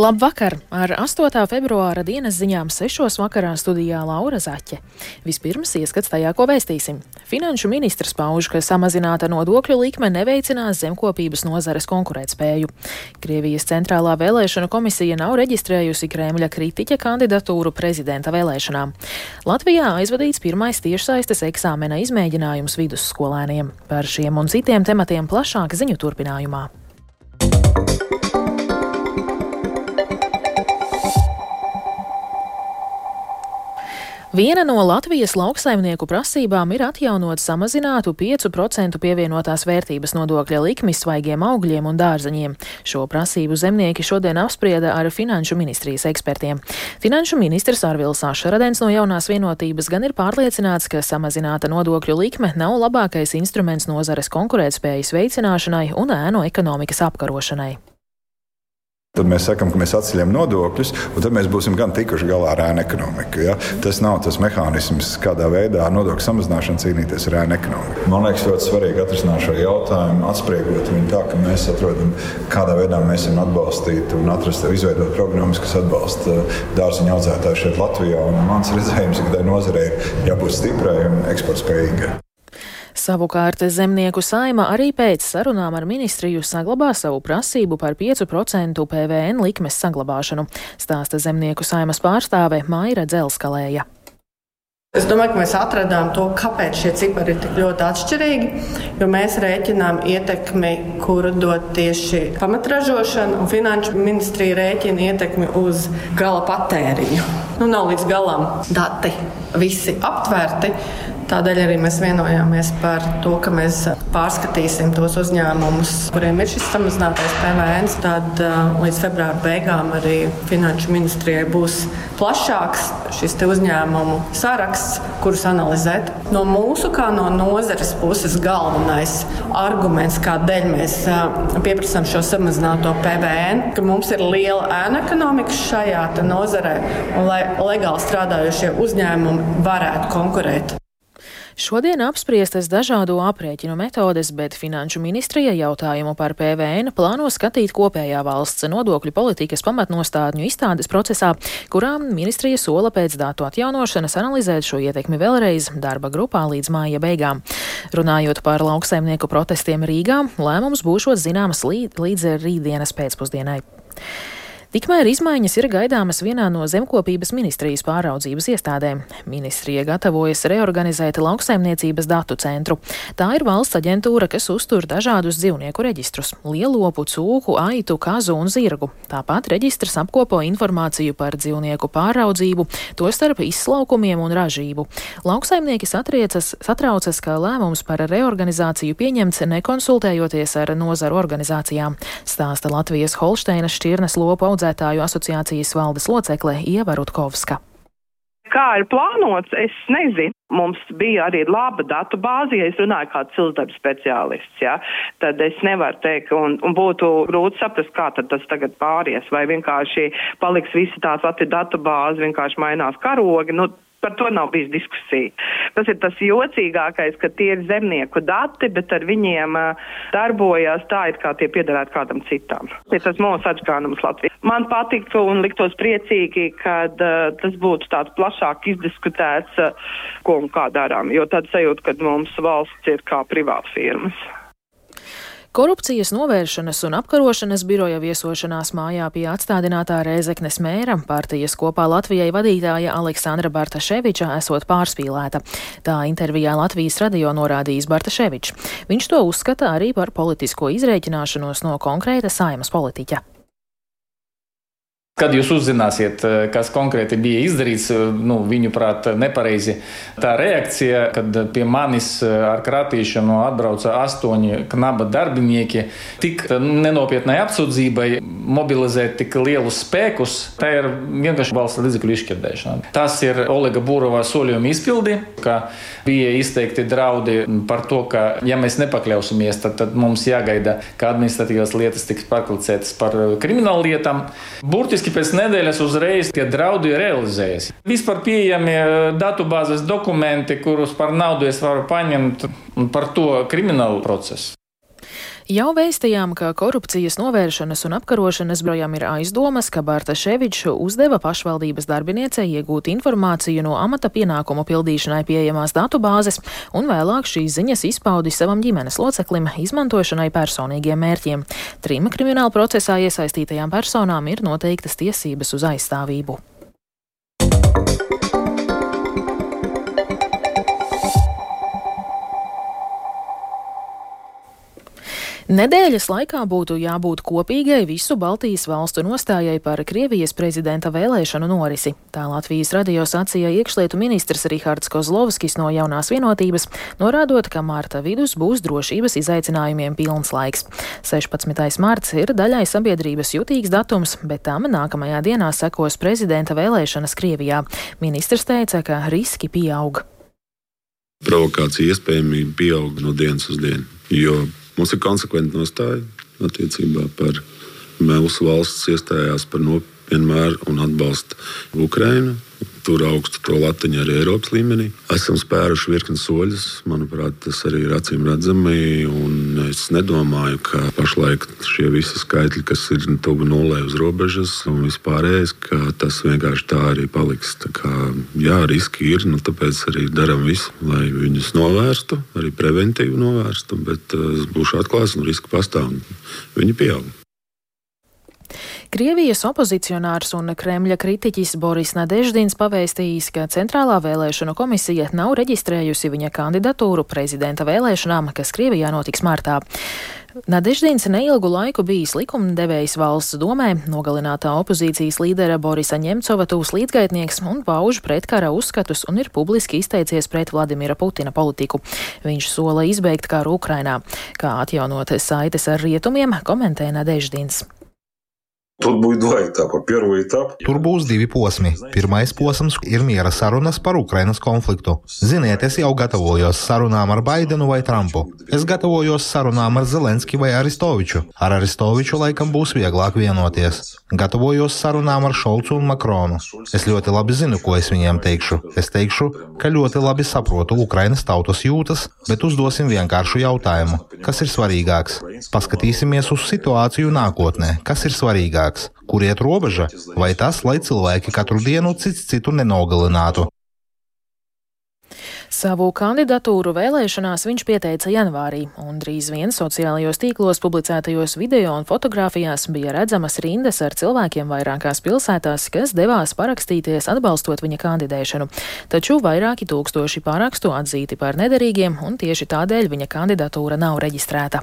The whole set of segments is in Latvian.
Labvakar! Ar 8. februāra dienas ziņām 6. vakarā studijā Laura Zaķe. Vispirms ieskats tajā, ko vēstīsim. Finanšu ministrs pauž, ka samazināta nodokļu likme neveicinās zemkopības nozares konkurētspēju. Krievijas centrālā vēlēšana komisija nav reģistrējusi Kremļa kritiķa kandidatūru prezidenta vēlēšanām. Latvijā aizvadīts pirmais tiešsaistes eksāmena izmēģinājums vidusskolēniem. Par šiem un citiem tematiem plašāk ziņu turpinājumā. Viena no Latvijas lauksaimnieku prasībām ir atjaunot samazinātu 5% pievienotās vērtības nodokļa likmi svaigiem augļiem un dārzeņiem. Šo prasību zemnieki šodien apsprieda ar Finanšu ministrijas ekspertiem. Finanšu ministrs Arvils Ašaradens no jaunās vienotības gan ir pārliecināts, ka samazināta nodokļu likme nav labākais instruments nozares konkurētspējas veicināšanai un ēnu ekonomikas apkarošanai. Tad mēs sakām, ka mēs atceļam nodokļus, un tad mēs būsim gan tikuši galā ar ēnu ekonomiku. Ja? Tas nav tas mehānisms, kādā veidā ar nodokļu samazināšanu cīnīties ar ēnu ekonomiku. Man liekas, ļoti svarīgi atrisināt šo jautājumu, atspriegot viņu tā, ka mēs atrodam, kādā veidā mēs varam atbalstīt un atrast, izveidot programmas, kas atbalsta dārziņu audzētāju šeit Latvijā. Un mans redzējums ka tai nozarei ir jābūt stiprai un eksportspējīgai. Savukārt zemnieku saima arī pēc sarunām ar ministriju saglabā savu prasību par 5% PVN likmes saglabāšanu, stāsta zemnieku saimas pārstāve Maira Dzelskalēja. Es domāju, ka mēs atradām to, kāpēc šie cipari ir tik ļoti atšķirīgi. Jo mēs rēķinām ietekmi, kuru dod tieši pamatražošana, un Finanšu ministrija rēķina ietekmi uz gala patēriņu. Nu, nav līdz galam dati visi aptvērti. Tādēļ arī mēs vienojāmies par to, ka mēs pārskatīsim tos uzņēmumus, kuriem ir šis samazinātais PVN. Tad līdz februāra beigām arī Finanšu ministrijai būs plašāks šis uzņēmumu saraksts, kurus analizēt. No mūsu, kā no nozares puses, galvenais arguments, kādēļ mēs pieprasām šo samazināto PVN, ka mums ir liela ēna ekonomika šajā nozarē un lai legāli strādājošie uzņēmumi varētu konkurēt. Šodien apspriestas dažādo aprēķinu metodes, bet Finanšu ministrija jautājumu par PVN plāno skatīt kopējā valsts nodokļu politikas pamatnostādņu izstādes procesā, kurām ministrija sola pēc datu atjaunošanas analizēt šo ietekmi vēlreiz darba grupā līdz māja beigām. Runājot par lauksaimnieku protestiem Rīgā, lēmums būšot zināms līdz rītdienas pēcpusdienai. Tikmēr izmaiņas ir gaidāmas vienā no zemkopības ministrijas pāraudzības iestādēm. Ministrija gatavojas reorganizēt lauksaimniecības datu centru. Tā ir valsts aģentūra, kas uztur dažādus dzīvnieku reģistrus - lielopu, cūku, aitu, kazu un zirgu. Tāpat reģistrs apkopo informāciju par dzīvnieku pāraudzību, tostarp izslaukumiem un ražību. Lauksaimnieki satriecas, satraucas, ka lēmums par reorganizāciju pieņemts nekonsultējoties ar nozaru organizācijām, stāsta Latvijas Holšteinas šķirnes lopu audzētāja audzētāju asociācijas valdes locekle Ieva Rutkovska. Kā ir plānots, es nezinu. Mums bija arī laba datu bāze, ja es runāju kā cilvēks speciālists, ja, tad es nevaru teikt, un, un būtu grūti saprast, kā tas tagad pāries, vai vienkārši paliks visi tā pati datu bāze, vienkārši mainās karogi. Nu, Par to nav bijis diskusija. Tas ir tas jocīgākais, ka tie ir zemnieku dati, bet ar viņiem darbojas tā, it kā tie piederētu kādam citam. Ir tas mūsu atgādājums Latvijā. Man patiktu un liktos priecīgi, kad uh, tas būtu tāds plašāk izdiskutēts, uh, ko un kā darām, jo tad sajūt, ka mums valsts ir kā privāta firmas. Korupcijas novēršanas un apkarošanas biroja viesošanās mājā pie atstādinātā Rēzeknes mēra partijas kopā Latvijai vadītāja Aleksandra Bartaševiča esot pārspīlēta. Tā intervijā Latvijas radio norādījis Bartaševičs. Viņš to uzskata arī par politisko izrēķināšanos no konkrēta saimas politiķa. Kad jūs uzzināsiet, eh, kas konkrēti bija izdarīts, eh, nu, viņuprāt, nepareizi, tā reakcija, kad pie manis eh, ar kratīšanu atbrauca astoņi knaba darbinieki, tik nenopietnai apsūdzībai mobilizēt tik lielus spēkus, tā ir vienkārši valsts līdzekļu izšķirdēšana. Tas ir Olega Būrovā solījuma izpildi, ka bija izteikti draudi par to, ka, ja mēs nepakļausimies, tad, tad mums jāgaida, ka administratīvās lietas tiks pārklicētas par kriminālu lietām. Burtiski Burtiski pēc nedēļas uzreiz tie draudi realizējas. Vispār pieejami eh, datubāzes dokumenti, kurus par naudu es varu paņemt, par to kriminālu procesu. Jau vēstījām, ka korupcijas novēršanas un apkarošanas brojām ir aizdomas, ka Bārta Ševičs uzdeva pašvaldības darbiniecei iegūt informāciju no amata pienākumu pildīšanai pieejamās datubāzes, un vēlāk šīs ziņas izpaudi savam ģimenes loceklim izmantošanai personīgiem mērķiem. Trim krimināla procesā iesaistītajām personām ir noteiktas tiesības uz aizstāvību. Nedēļas laikā būtu jābūt kopīgai visu Baltijas valstu nostājai par Krievijas prezidenta vēlēšanu norisi. Tā Latvijas radio sacīja iekšlietu ministrs Rihards Kozlovskis no jaunās vienotības, norādot, ka mārta vidus būs drošības izaicinājumiem pilns laiks. 16. marts ir daļai sabiedrības jutīgs datums, bet tam nākamajā dienā sekos prezidenta vēlēšanas Krievijā. Ministrs teica, ka riski pieaug. Provokācija iespējamība pieaug no dienas uz dienu, jo Mums ir konsekventa nostāja attiecībā par mūsu valsts iestājās par nopietnu un atbalstu Ukrainu. Tur augstu to latiņu arī Eiropas līmenī. Esam spēruši virkni soļus. Manuprāt, tas arī ir acīm redzami. Es nedomāju, ka pašlaik šie visi skaitļi, kas ir tuvu nulē uz robežas un vispārējais, ka tas vienkārši tā arī paliks. Tā kā, jā, riski ir, nu, tāpēc arī darām visu, lai viņus novērstu, arī preventīvi novērstu. Bet uh, es būšu atklāts un riski pastāv. Viņi pieaug. Krievijas opozicionārs un Kremļa kritiķis Boris Nadeždins pavēstījis, ka Centrālā vēlēšanu komisija nav reģistrējusi viņa kandidatūru prezidenta vēlēšanām, kas Krievijā notiks martā. Nadeždins neilgu laiku bijis likumdevējs valsts domē, nogalinātā opozīcijas līdera Borisa Ņemcova tūs līdzgaitnieks un pauž pretkara uzskatus un ir publiski izteicies pret Vladimira Putina politiku. Viņš sola izbeigt karu Ukrainā. Kā atjaunot saites ar rietumiem, komentē Nadeždins. Tur būs divi etapi. Pirmā etapa. Tur būs divi posmi. Pirmais posms ir miera sarunas par Ukrainas konfliktu. Ziniet, es jau gatavojos sarunām ar Baidenu vai Trumpu. Es gatavojos sarunām ar Zelenski vai Aristoviču. Ar Aristoviču laikam būs vieglāk vienoties. Gatavojos sarunām ar Šolcu un Makronu. Es ļoti labi zinu, ko es viņiem teikšu. Es teikšu, ka ļoti labi saprotu Ukrainas tautas jūtas, bet uzdosim vienkāršu jautājumu. Kas ir svarīgāks? Paskatīsimies uz situāciju nākotnē. Kas ir svarīgāks? Cilvēks, kur iet robeža, vai tas, lai cilvēki katru dienu cits citu nenogalinātu. Savu kandidatūru vēlēšanās viņš pieteica janvārī, un drīz vien sociālajos tīklos publicētajos video un fotografijās bija redzamas rindas ar cilvēkiem vairākās pilsētās, kas devās parakstīties atbalstot viņa kandidēšanu. Taču vairāki tūkstoši pārakstu atzīti par nederīgiem, un tieši tādēļ viņa kandidatūra nav reģistrēta.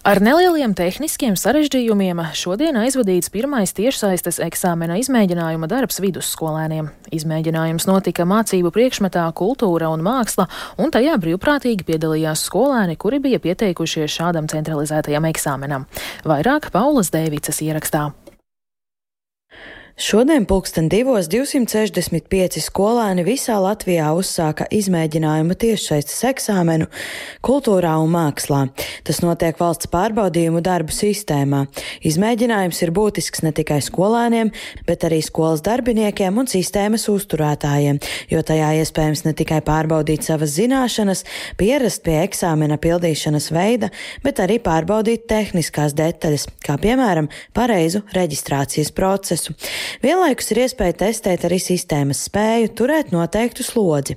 Ar nelieliem tehniskiem sarežģījumiem šodien aizvadīts pirmais tiešsaistes eksāmena izmēģinājuma darbs vidusskolēniem. Izmēģinājums notika mācību priekšmetā kultūra un māksla, un tajā brīvprātīgi piedalījās skolēni, kuri bija pieteikušies šādam centralizētajam eksāmenam. Vairāk Paulas Dēvicas ierakstā. Šodien pulksten divos 265 skolēni visā Latvijā uzsāka izmēģinājumu tiešsaistes eksāmenu kultūrā un mākslā. Tas notiek valsts pārbaudījumu darbu sistēmā. Izmēģinājums ir būtisks ne tikai skolēniem, bet arī skolas darbiniekiem un sistēmas uzturētājiem, jo tajā iespējams ne tikai pārbaudīt savas zināšanas, pierast pie eksāmena pildīšanas veida, bet arī pārbaudīt tehniskās detaļas, kā piemēram pareizu reģistrācijas procesu. Vienlaikus ir iespēja testēt arī sistēmas spēju turēt noteiktu slodzi.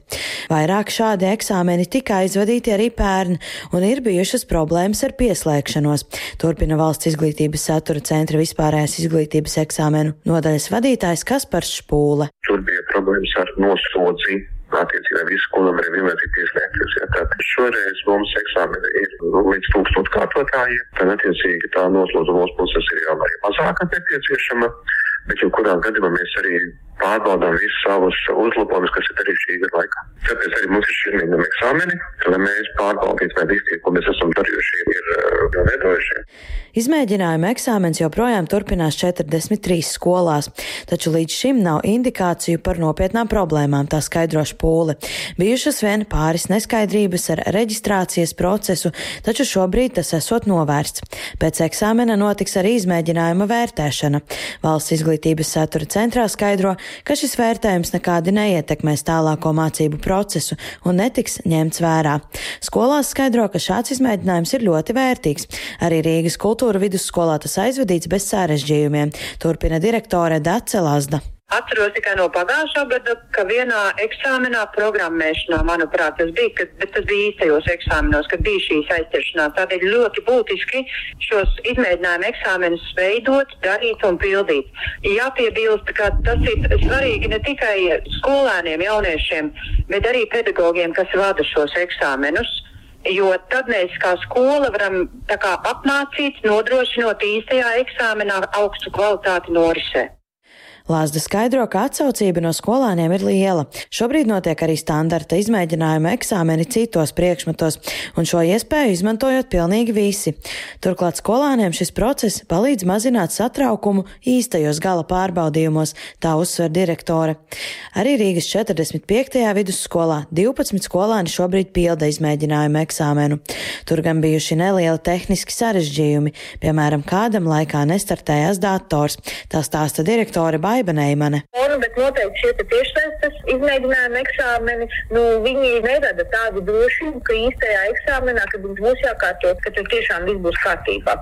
Vairāk šādi eksāmeni tika aizvadīti arī pērn, un ir bijušas problēmas ar pieslēgšanos. Turpina valsts izglītības satura centra vispārējās izglītības eksāmenu nodaļas vadītājs Kaspars Špūle. Tur bija problēmas ar noslodzi attiecībā visu skolām arī vienlaicīgi pieslēgties. Ja, tātad šoreiz mums eksāmeni ir nu, līdz tūkstošu kārtotājiem, tad attiecīgi tā noslodza mūsu puses ir jau arī mazāka nepieciešama bet jebkurā gadījumā mēs arī pārbaudām visus savus uzlabojumus, kas ir darīti šī gada laikā. Tāpēc arī mums ir šie mēģinājumi eksāmeni, lai mēs pārbaudītu, vai visi ko mēs esam darījuši, ir jau veidojuši. Izmēģinājuma eksāmens joprojām turpinās 43 skolās, taču līdz šim nav indikāciju par nopietnām problēmām, tā skaidroša pūle. Bijušas vien pāris neskaidrības ar reģistrācijas procesu, taču šobrīd tas esot novērsts. Pēc eksāmena notiks arī izmēģinājuma vērtēšana. Valsts izglītības satura centrā skaidro, ka šis vērtējums nekādi neietekmēs tālāko mācību procesu un netiks ņemts vērā. Skolās skaidro, ka šāds izmēģinājums ir ļoti vērtīgs. Arī Rīgas kultūra vidusskolā tas aizvedīts bez sarežģījumiem, turpina direktore Dace Lazda. Atceros tikai no pagājušā gada, ka vienā eksāmenā programmēšanā, manuprāt, tas bija, kad, bet tas bija īstajos eksāmenos, kad bija šīs aizķeršanās. Tādēļ ļoti būtiski šos izmēģinājumu eksāmenus veidot, darīt un pildīt. Jāpiebilst, ka tas ir svarīgi ne tikai skolēniem, jauniešiem, bet arī pedagogiem, kas vada šos eksāmenus. Jo tad mēs kā skola varam kā, apmācīt, nodrošinot īstajā eksāmenā augstu kvalitāti norisē. Lāsda skaidro, ka atsaucība no skolāniem ir liela. Šobrīd notiek arī standarta izmēģinājuma eksāmeni citos priekšmetos, un šo iespēju izmantojot pilnīgi visi. Turklāt skolāniem šis process palīdz mazināt satraukumu īstajos gala pārbaudījumos, tā uzsver direktore. Arī Rīgas 45. vidusskolā 12 skolāni šobrīd pilda izmēģinājumu eksāmenu. Tur gan bijuši nelieli tehniski sarežģījumi, piemēram, kādam laikā nestartējās dators. Tā stāsta direktore. Aiba Neimane. Un, bet noteikti šie tiešsaistes izmēģinājumi eksāmeni, nu, viņi nerada tādu drošību, ka īstajā eksāmenā, kad mums būs jākārtot, ka tur tiešām viss būs kārtībā.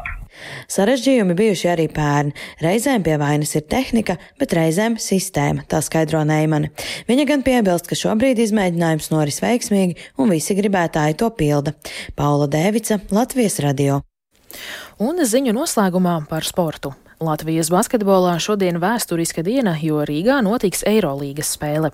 Sarežģījumi bijuši arī pērn. Reizēm pie vainas ir tehnika, bet reizēm sistēma, tā skaidro Neimane. Viņa gan piebilst, ka šobrīd izmēģinājums noris veiksmīgi un visi gribētāji to pilda. Paula Dēvica, Latvijas radio. Un ziņu noslēgumā par sportu. Latvijas basketbolā šodien vēsturiska diena, jo Rīgā notiks Eirolīgas spēle.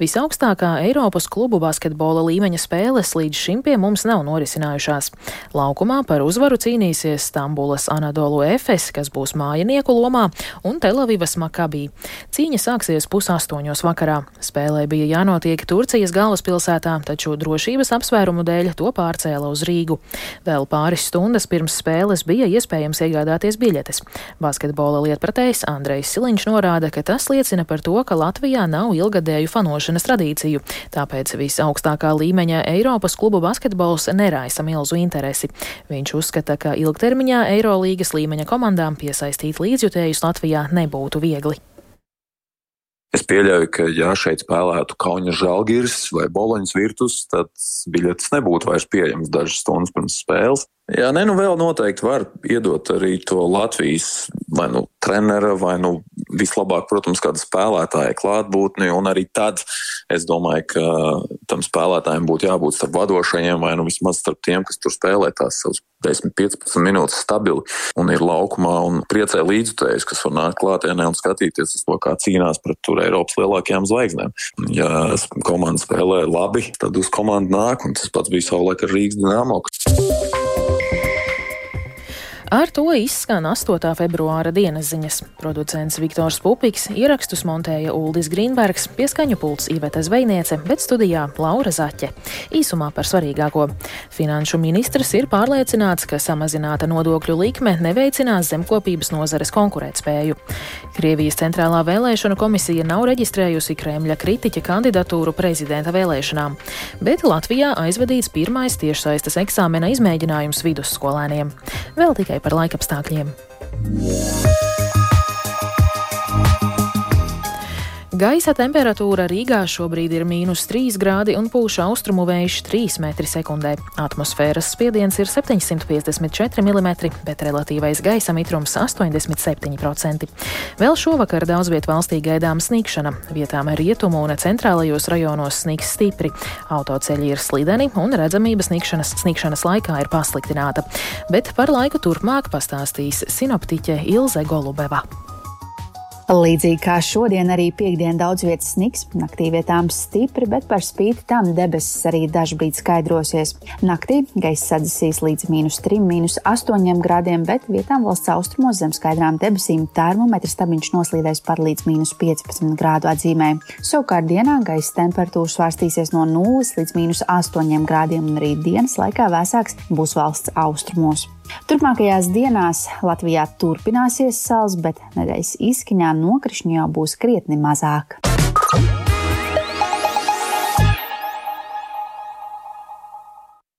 Visaugstākā Eiropas klubu basketbola līmeņa spēles līdz šim pie mums nav norisinājušās. Laukumā par uzvaru cīnīsies Stambulas Anadolu Efes, kas būs mājinieku lomā, un Telavivas Makabī. Cīņa sāksies pusaustoņos vakarā. Spēlē bija jānotiek Turcijas galvaspilsētā, taču drošības apsvērumu dēļ to pārcēla uz Rīgu. Vēl pāris stundas pirms spēles bija iespējams iegādāties biļetes. Basket basketbola lietpratējs Andrejs Siliņš norāda, ka tas liecina par to, ka Latvijā nav ilgadēju fanošanas tradīciju, tāpēc visaugstākā līmeņa Eiropas klubu basketbols neraisa milzu interesi. Viņš uzskata, ka ilgtermiņā Eirolīgas līmeņa komandām piesaistīt līdzjutējus Latvijā nebūtu viegli. Es pieļauju, ka, ja šeit spēlētu Kauņa Žalgiris vai Boloņas virtus, tad biļetes nebūtu vairs pieejamas dažas stundas pirms spēles. Jā, nē, nu vēl noteikti var iedot arī to Latvijas vai nu trenera, vai nu vislabāk, protams, kāda spēlētāja klātbūtni. Un arī tad es domāju, ka tam spēlētājiem būtu jābūt starp vadošajiem, vai nu vismaz starp tiem, kas tur spēlē tās savas 10-15 minūtes stabili un ir laukumā un priecē līdzutējus, kas var nākt klātienē un skatīties uz to, kā cīnās pret tur Eiropas lielākajām zvaigznēm. Ja komanda spēlē labi, tad uz komandu nāk, un tas pats bija savulaik ar Rīgas dīnāmo. Ar to izskan 8. februāra dienas ziņas. Producents Viktors Pupiks, ierakstus montēja Uldis Grīnbergs, pieskaņu pults Iveta Zvejniece, bet studijā Laura Zaķe. Īsumā par svarīgāko. Finanšu ministrs ir pārliecināts, ka samazināta nodokļu likme neveicinās zemkopības nozares konkurētspēju. Krievijas centrālā vēlēšana komisija nav reģistrējusi Kremļa kritiķa kandidatūru prezidenta vēlēšanām, bet Latvijā aizvadīts pirmais tiešsaistes eksāmena izmēģinājums vidusskolēniem. Vēl tikai par laikapstākļiem. Gaisa temperatūra Rīgā šobrīd ir mīnus 3 grādi un pūš austrumu vējš 3 m2. Atmosfēras spiediens ir 754 mm, bet relatīvais gaisa mitrums 87%. Vēl šovakar daudz viet valstī gaidām sniegšana. Vietām rietumu un centrālajos rajonos sniegs stipri. Autoceļi ir slideni un redzamība sniegšanas, sniegšanas laikā ir pasliktināta. Bet par laiku turpmāk pastāstīs sinoptiķe Ilze Golubeva. Līdzīgi kā šodien, arī piekdien daudz vietas sniks, naktī vietām stipri, bet par spīti tam debesis arī dažkārt skaidrosies. Naktī gaisa sadzisīs līdz mīnus 3, mīnus 8 grādiem, bet vietām valsts austrumos zem skaidrām debesīm termometrs stabiņš noslīdēs par līdz mīnus 15 grādu atzīmē. Savukārt dienā gaisa temperatūra svārstīsies no 0 līdz mīnus 8 grādiem, un arī dienas laikā vēsāks būs valsts austrumos. Turpmākajās dienās Latvijā turpināsies sals, bet nedēļas izskaņā nokrišņu jau būs krietni mazāk.